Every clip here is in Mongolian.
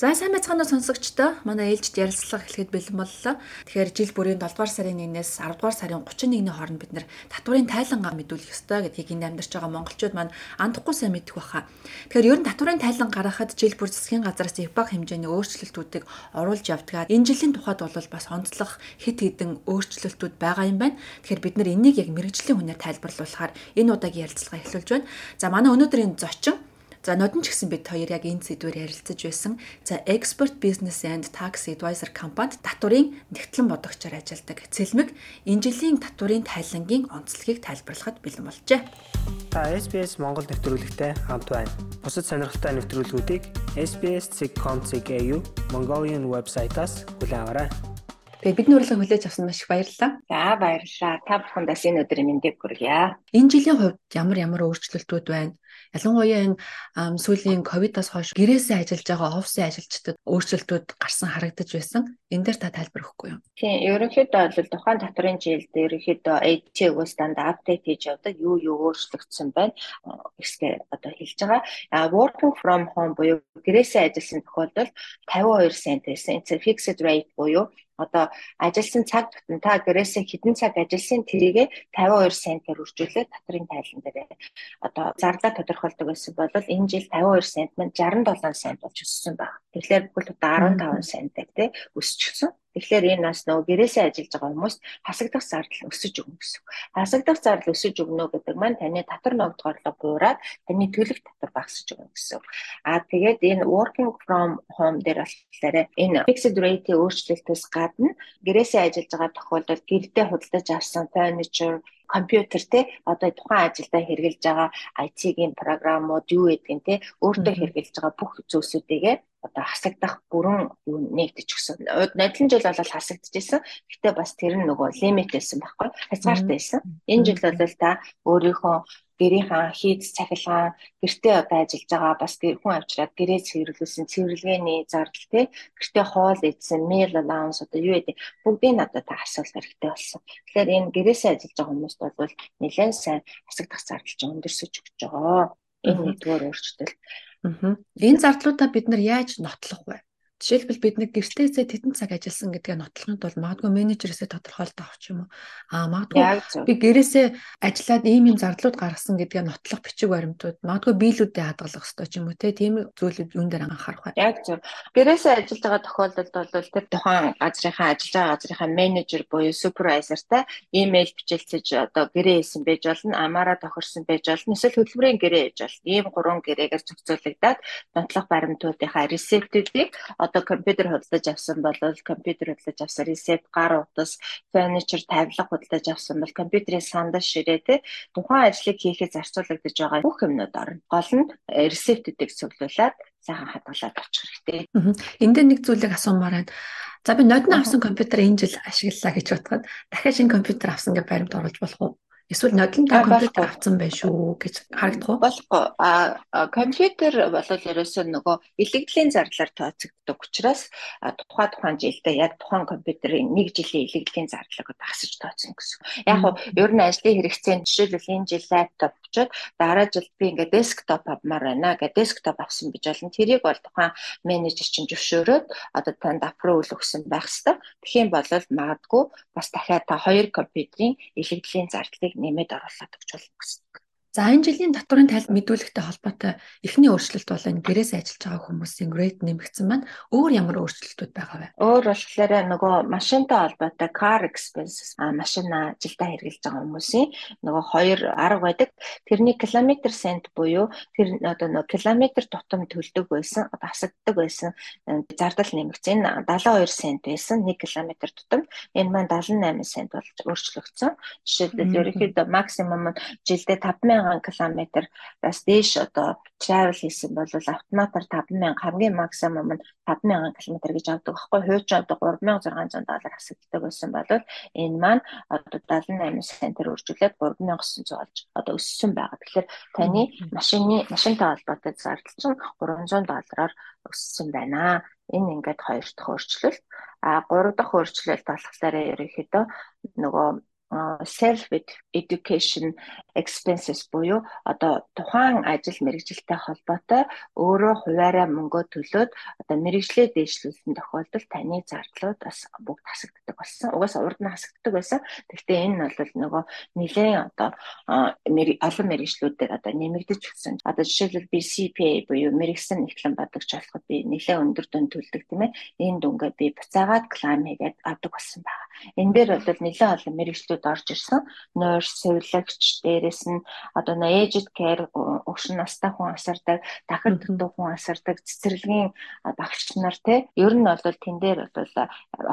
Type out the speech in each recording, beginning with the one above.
За сайн байцгаана сонсогчдоо. Манай ээлжид ярилцлага эхлэхэд бэлэн боллоо. Тэгэхээр жил бүрийн 7 дугаар сарын 1-ээс 10 дугаар сарын 31-ний хооронд бид нэр татварын тайлангаа мэдүүлэх ёстой гэдгийг энд амьдарч байгаа монголчууд маань андахгүй сайн мэдэх баха. Тэгэхээр ер нь татварын тайлан гаргахад жил бүр засгийн газраас их баг хэмжээний өөрчлөлтүүдийг оруулж явдгаа. Энэ жилийн тухайд бол бас онцлог хит хитэн өөрчлөлтүүд байгаа юм байна. Тэгэхээр бид нар энийг яг мэрэгжлийн хүнээр тайлбарлуулахаар энэ удаагийн ярилцлага эхлүүлж байна. За манай өнөөдрийн зочин За нодон ч гэсэн бид хоёр яг энэ сэдвээр ярилцаж байсан. За Expert Business and Tax Advisor компанид татварын нэгтлэн бодогчоор ажилладаг Цэлмэг энэ жилийн татварын тайлангийн онцлогийг тайлбарлахад бэлэн болжээ. Та SBS Монгол нэвтрүүлэгтэй хамт байна. Бусад сонирхолтой нэвтрүүлгүүдийг SBS.com.cg Mongolian вебсайтаас хүлээн аваарай. Тэгээ бидний урилга хүлээж авсан маш их баярлалаа. За баярлалаа. Та бүхэндээ энэ өдрийн мэндийг хүргье. Энэ жилийн хувьд ямар ямар өөрчлөлтүүд байна? Ялангуяа энэ сүүлийн ковидоос хойш гэрээсээ ажиллаж байгаа офисын ажилчдад өөрчлөлтүүд гарсан харагдаж байсан. Энэ дээр та тайлбар өгөхгүй юу? Тийм, ерөнхийдөө бол тухайн татварын жилд ерөнхийдөө AT-г станд апдейт хийж явдаг юу юу өөрчлөгдсөн байна гэсгээ одоо хэлж байгаа. А working from home буюу гэрээсээ ажилласан тохиолдолд 52 цент байсан. Fixed rate буюу одоо ажилласан цаг тутам та гэрээсээ хэдэн цаг ажилласан тэрийгэ 52 центээр үржүүлээд татрын тайлан дээр одоо зарлаа тодорхойлдог байсан бол энэ жил 52 цент маань 67 цент болж өссөн байна. Тэгэхээр бүхэл одоо 15 центээр тий өсчихсөн. Тэгэхээр энэ нас нөгөө гэрээсээ ажиллаж байгаа хүмүүст хасагдах зардал өсөж өгнө гэсэн. Хасагдах зардал өсөж өгнө гэдэг маань таны татвар ногдгоорлоо буураад таны төлөх татвар багасж өгнө гэсэн. Аа тэгээд энэ working from home дээр болохоор энэ fixed rate өөрчлөлтөөс гадна гэрээсээ ажиллаж байгаа тохиолдолд гэрдээ худалдаж авсан furniture компьютер те одоо тухайн ажилдаа хэрэгжилж байгаа IT-ийн програмууд юу гэдгийг те өөртөө хэрэгжилж байгаа бүх зүйлсүүдийгээ одоо хасагдах бүрэн юу нэгдэж өгсөн. Надлан жил бол хасагдчихсан. Гэтэ бас тэр нь нөгөө лимит байсан байхгүй. Хязгаартай байсан. Энэ жил бол та өөрийнхөө гэрийнхаа хийц цахилгаан гэртээ одоо ажиллаж байгаа бас хүн авчраад гэрээ цэвэрлүүлсэн цэвэрлэгээний зардал тий гэртээ хоол идсэн meal allowance одоо юу гэдэг бүгдийг одоо та асуулт хэрэгтэй болсон. Тэгэхээр энэ гэрээсээ ажиллаж байгаа хүмүүст бол нэлээд сайн хасагдах зардал чинь өндөрсөж өгч байгаа. Энэ нэгдүгээр өөрчлөлт. Энэ зардлуудаа бид нар яаж нотлох вэ? Жишээлбэл бид нэг гэртээсээ тэдэн цаг ажилласан гэдгээ нотлохын тулд магадгүй менежерээсээ тодорхойлолт авах юм уу. Аа магадгүй би гэрээсээ ажиллаад ийм ийм зардлууд гаргасан гэдгээ нотлох бичиг баримтууд магадгүй биелүүдэд хадгалах хэрэгтэй ч юм уу те тийм зүйлүүд юун дээр анхаарах вэ? Яг зөв. Гэрээсээ ажиллаж байгаа тохиолдолд бол тэр тухайн газрынхаа ажиллаж байгаа газрынхаа менежер буюу супервайзертай имэйл бичилцэж одоо гэрээ хийсэн байж болно, амаараа тохирсон байж болно, эсвэл хөтөлбөрийн гэрээ хийж болно. Ийм гурван гэрээгээр зохицуулагдаад нотлох баримтуудынхаа ресептүүдийг одоо компьютер худалдаж авсан бол компьютер худалдаж авсан ресепт гар утас фурничер тавилга худалдаж авсан бол компьютерийн сандал ширээ те тухайн ажлыг хийхэд зарцуулагдаж байгаа бүх юмнууд орно. Гол нь э, ресептүүдийг цуглуулад сайхан хадгалаад очих хэрэгтэй. Энд дээр нэг зүйлийг асуумаар байна. За би нодны авсан компьютер энэ жил ашиглалаа гэж бодоход дахиад шинэ компьютер авсан гэж баримт оруулж болох уу? Эсвэл нодлон та компьютер авсан байх шүү гэж харагдах уу? Болохгүй. А компьютер бол ерөөсөө нөгөө илэгдлийн зарлаар тооцогддог учраас тухайн тухайн жилдээ яг тухайн компьютерийн нэг жилийн илэгдлийн зарлаг багасж тооцсон гэсэн. Яг нь ер нь ажлын хэрэгцээнд жишээлбэл энэ жил лаптоп очоод дараа жил би ингээд десктоп авмаар байна гэдэг десктоп авсан гэж болно. Тэрийг бол тухайн менежер чинь зөвшөөрөөд одоо танд аппров өгсөн байх хэвээр. Тэгхийн бол магадгүй бас дахиад та хоёр компьютерийн илэгдлийн зардлыг нэмээд оруулаад өгч болно гэсэн. За энэ жилийн татварын тал мэдүүлэгтэй холбоотой эхний өөрчлөлт бол энэ гэрээс ажиллаж байгаа хүмүүсийн rate нэмэгдсэн байна. Өөр ямар өөрчлөлтүүд байгаа вэ? Өөр болохоор нөгөө машинтай холбоотой car expenses а машина жилдээ хэрэглэж байгаа хүмүүсийн нөгөө хоёр арга байдаг. Тэрний километр цент буюу тэр одоо нөгөө километр тутам төлдөг байсан, одоо хасагддаг байсан зардал нэмэгдсэн. Энэ 72 цент байсан 1 км тутам. Энэ маань 78 цент болж өөрчлөгдсөн. Жишээлбэл ерөнхийдөө максимум жилдээ 5000 5000 км-аас дээш одоо travel хийсэн бол автоматар 5000 хамгийн максимум нь 5000 км гэж авдаг байхгүй хууч одоо 3600 доллар хасагддаг байсан бол энэ маань одоо 78 центээр үржүүлээд 3900 болж одоо өссөн байгаа. Тэгэхээр таны машины машинтай холбоотой зардал чинь 300 доллараар өссөн байна. Энэ ингээд хоёр дахь өөрчлөлт. А гурав дахь өөрчлөлт болохоор ерөнхийдөө нөгөө self education expenses буюу одоо тухайн ажил мэргэжилтэй холбоотой өөрөө хуваараа мөнгөө төлөөд одоо мэрэгжлээ дэвшлүүлсэн тохиолдолд таны зардлууд бас бүгд хасагддаг болсон. Угаасаа урд нь хасагддаг байсан. Гэхдээ энэ нь бол нөгөө нэлээд одоо олон мэрэгжлүүдээр одоо нэмэгдэж өгсөн. Одоо жишээлбэл би CPA буюу мэрэгсэн эхлэн бодогч болоход би нэлээд өндөр дүн төлдөг тийм ээ. Энэ дүнгээ би буцаагаад клайм хийгээд авдаг болсон байна. Энэ дээр бол нэлээд олон мэрэгжлүүд орж ирсэн. Nurse, сувилагч, дээрэс нь одоо aged care өгшин настай хүн асардаг, дахин төдөө хүн асардаг, цэцэрлэгийн багш нар те ер нь бол тэн дээр бол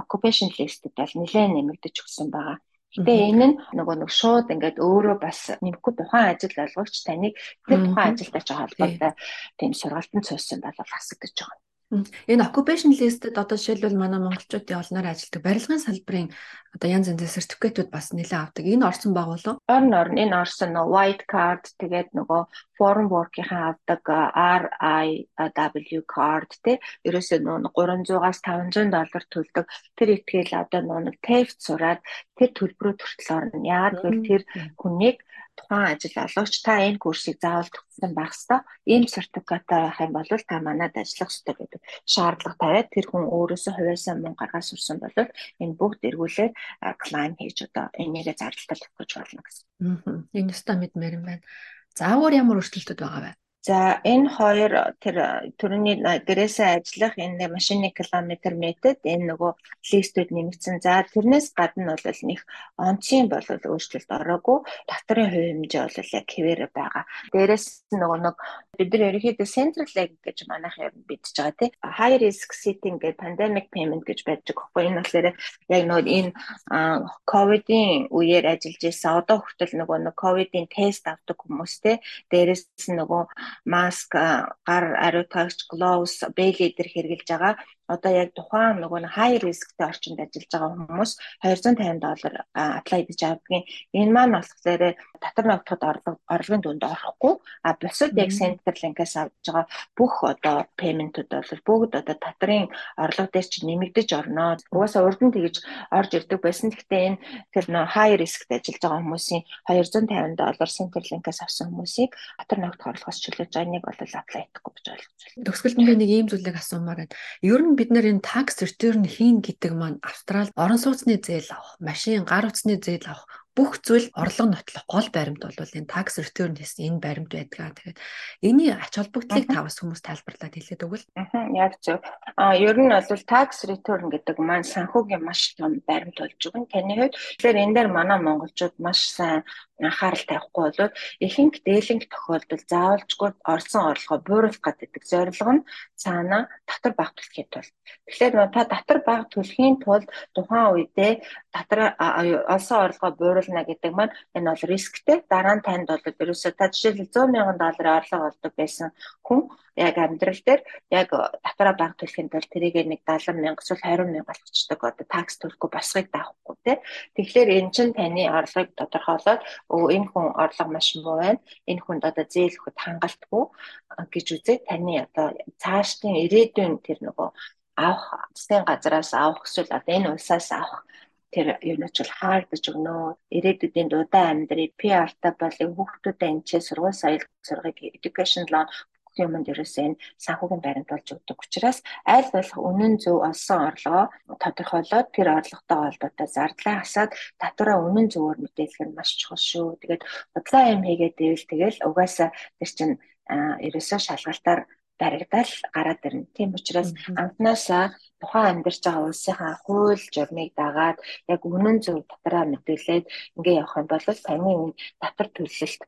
occupation list-д бол нэлээд нэмэгдэж өгсөн байгаа. Гэтэ энэ нь нөгөө нэг шууд ингээд өөрөө бас нэмэхгүй тухайн ажил олгогч таныг тэр тухайн ажилтай ч холбоотой тийм сургалтанд цуйсан бол хасагдаж байгаа. Энэ occupation list-д одоо жишээлбэл манай монголчуудын олноор ажилладаг барилгын салбарын одоо янз янзын сертификатууд бас нэлээд авдаг. Энэ орсон байгуулав. Орн орн энэ орсон нөө white card тэгээд нөгөө foreign work-ийн авдаг RIW card тий ерөөсөө нөө 300-аас 500 доллар төлдөг. Тэр итгэл одоо нөө TAFE сураад тэр төлбөрөө төртөл орно. Яагаад гэвэл тэр хүнийг тухайн ажил олгогч та энэ курсыг заавал төгссөн байх ёстой. Ийм сертификаттай байх юм бол та манад ажиллах ёстой гэдэг шаардлага тавиад тэр хүн өөрөөсөө хувьяасаа мөнгө гаргаад сурсан бол энэ бүгд эргүүлээд клайм хийж одоо энийгээ зардалтад өгч болно гэсэн. Аа. Энэ өстой мэдмээр юм байна. Заавар ямар өөрчлөлтүүд байгаа вэ? За энэ хоёр тэр төрөний гэрээсээ ажиллах энэ машины километр метод энэ нөгөө листүүд нэмэгдсэн. За тэрнээс гадна бол нэг онцгийн бол өөрчлөлт ороогүй. Татрын хувь хэмжээ бол яг хэвээр байгаа. Дээрээс нөгөө нэг бид нар ерөнхийдөө central leg гэж манайх юм бидж байгаа тий. High risk setting гэх pandemic payment гэж байдаг. Энэ болохоор яг нөгөө энэ ковидын үеэр ажиллаж исэн одоо хүртэл нөгөө нэг ковидын тест авдаг хүмүүс тий. Дээрээс нөгөө маск, гар ариутгагч, gloves, бэлээ дээр хэрэгжилж байгаа одоо яг тухайн нөгөө high riskтэй орчинд ажиллаж байгаа хүмүүс 250 доллар apply гэж авдгийн. Энэ маань болохоор татвар навтахад орлого орлогын дүнд орохгүй. А бусад яг Centerlink-аас авж байгаа бүх одоо payment-ууд бол бүгд одоо татрын орлого дээр чинь нэмэгдэж орно. Угаасаа урд нь тэгж орж ирдэг байсан. Гэхдээ энэ тэр нөө high riskтэй ажиллаж байгаа хүмүүсийн 250 доллар Centerlink-аас авсан хүмүүсийг татвар навтах орлогоос чөлөөж байгаа нэг бол apply хийхгүй гэж ойлгож байна. Төгсгөлд нэг ийм зүйлийг асуумаар байна. Ер нь бид нэр энэ tax return хийн гэдэг маань Австрал орон сууцны зээл авах, машин гар утасны зээл авах бүх зүйл орлого нотлох гол баримт бол энэ tax return гэсэн энэ баримт байдгаа. Тэгэхээр энэний ач холбогдлыг тавас хүмүүс тайлбарлаад хэлээд өгвөл. Аа яг зөв. Аа ер нь бол tax return гэдэг маань санхүүгийн маш том баримт болж байгаа. Таны хувьд тэгэхээр энэ дээр манай монголчууд маш сайн анхаарал тавихгүй бол ихэнх дээлинг тохиолдолд заавалжгүй орсон орлогоо бууруулах гэдэг зорилго нь цаана татвар баг төлөхийн тулд. Тэгэхээр та татвар баг төлөхийн тулд тухайн үедээ татвар олсон орлогоо бууруулна гэдэг маань энэ бол рисктэй. Дараа нь танд бол ерөөсөө та жишээлбэл 100 сая долларын орлого олдог байсан хүн яг амьдрал дээр яг татвараа баг төлөхийн тулд тэрийг нэг 70 мянга эсвэл 20 мянга болгочдөг одоо такс төлөхгүй босгыг даахгүй тий. Тэгэхээр эн чинь таны орлогыг тодорхойлоод өө энэ хүн орлого маш муу байна. Энэ хүнд одоо зээл өгөхөд хангалтгүй гэж үзээд таны одоо цаашдын ирээдүйн тэр нөгөө авах засгийн газраас авах эсвэл одоо энэ улсаас авах тэр юунач бол хаагдаж өгнө. Ирээдүйдийн дудаа амьдрий PR-та болыг хүүхдүүдэд энэ ч сургууль соёл сургыг education loan юмд ерөөсөө энэ санхүүгийн баримт болж өгдөг учраас аль болох үнэн зөв олсон орлогоо тодорхойлоод тэр орлоготой холбоотой зардлаа хасаад татвараа үнэн зөвөөр мэдээлэх нь маш чухал шүү. Тэгээд бодлоо юм хийгээд ивэл тэгэл угаасаа тэр чинь ерөөсөө шалгалтаар баригдал гараад ирнэ. Тийм учраас анхнаасаа тухайн амьдарч байгаа улсынхаа хууль журмыг дагаад яг үнэн зөв татраа мэдээлээд ингээ явах юм бол таны татвар төлөлт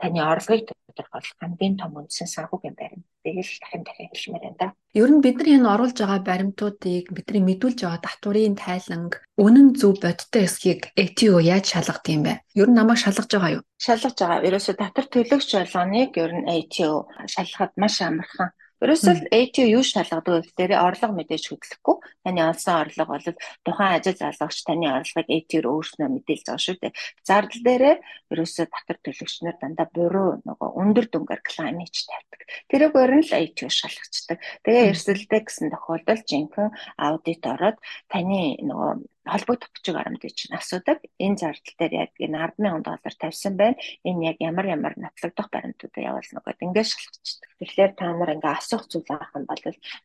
таны орлогыг тодорхойлох хамгийн том үндсэн санхүүгийн баримт. Тэгэл дахин дахин хэлмээр байна да. Ер нь бидний энэ оруулж байгаа баримтуудыг бидний мэдүүлж байгаа татварын тайланг үнэн зөв бодтой эсхийг ATO яаж шалгах юм бэ? Ер нь намайг шалгаж байгаа юу? Шалгаж байгаа. Ерөөсө татвар төлөгч болгоныг ер нь ATO шалгахад маш амархан Ерөөсөл ATO юу шалгадаг вэ гэхээр орлого мэдээж хөдлөхгүй. Таны олсон орлого бол тухайн ажил залгагч таны орлогыг ATO-р өөрснөө мэдээлж байгаа шүү дээ. Зардал дээрээ ерөөсөө татвар төлөгчнөр дандаа буруу нөгөө өндөр дүнгээр клайм хийж тавьдаг. Тэрүүгээр нь л ATO шалгацдаг. Тэгээ эрсдэлтэй гэсэн тохиолдолд жинхэнэ аудит ороод таны нөгөө холбогдох бичиг баримтыг чинь асуудаг. Энэ зардал дээр яг энэ 100000 доллар тавьсан байна. Энэ яг ямар ямар нотлогдох баримтуудаа явуулна гэдэг ингээд шалгачдаг. Тэгэхээр та нар ингээ асуух зүйл авах юм бол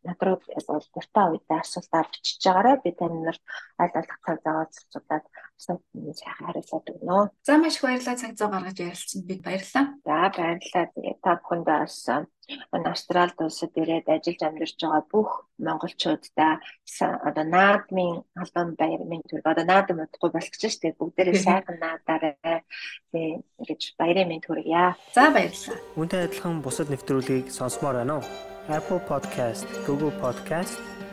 над руу бол дуртай үедээ асуултаар бичиж байгаарай. Би тань нарт аль болох цаг зав зарцуулаад асуултанд сайхан хариулаад өгнө. За маш их баярлалаа цаг зав гаргаж ярилцсанд бид баярлалаа. За баярлалаа. Тэгээ та бүхэндээ бас энэ Австралид улсад ирээд ажиллаж амьдарч байгаа бүх монголчуудаа одоо наадмын албан баярын төрөг одоо наадам удахгүй болгож штэ бүгдээрээ сайхан наадаарай тийм ингэж баярын мэнд хүргье. За баярлалаа. Үүнтэй адилхан бусад нэвтрүүлгийг сонсомоор байна уу? Apple Podcast, Google Podcast,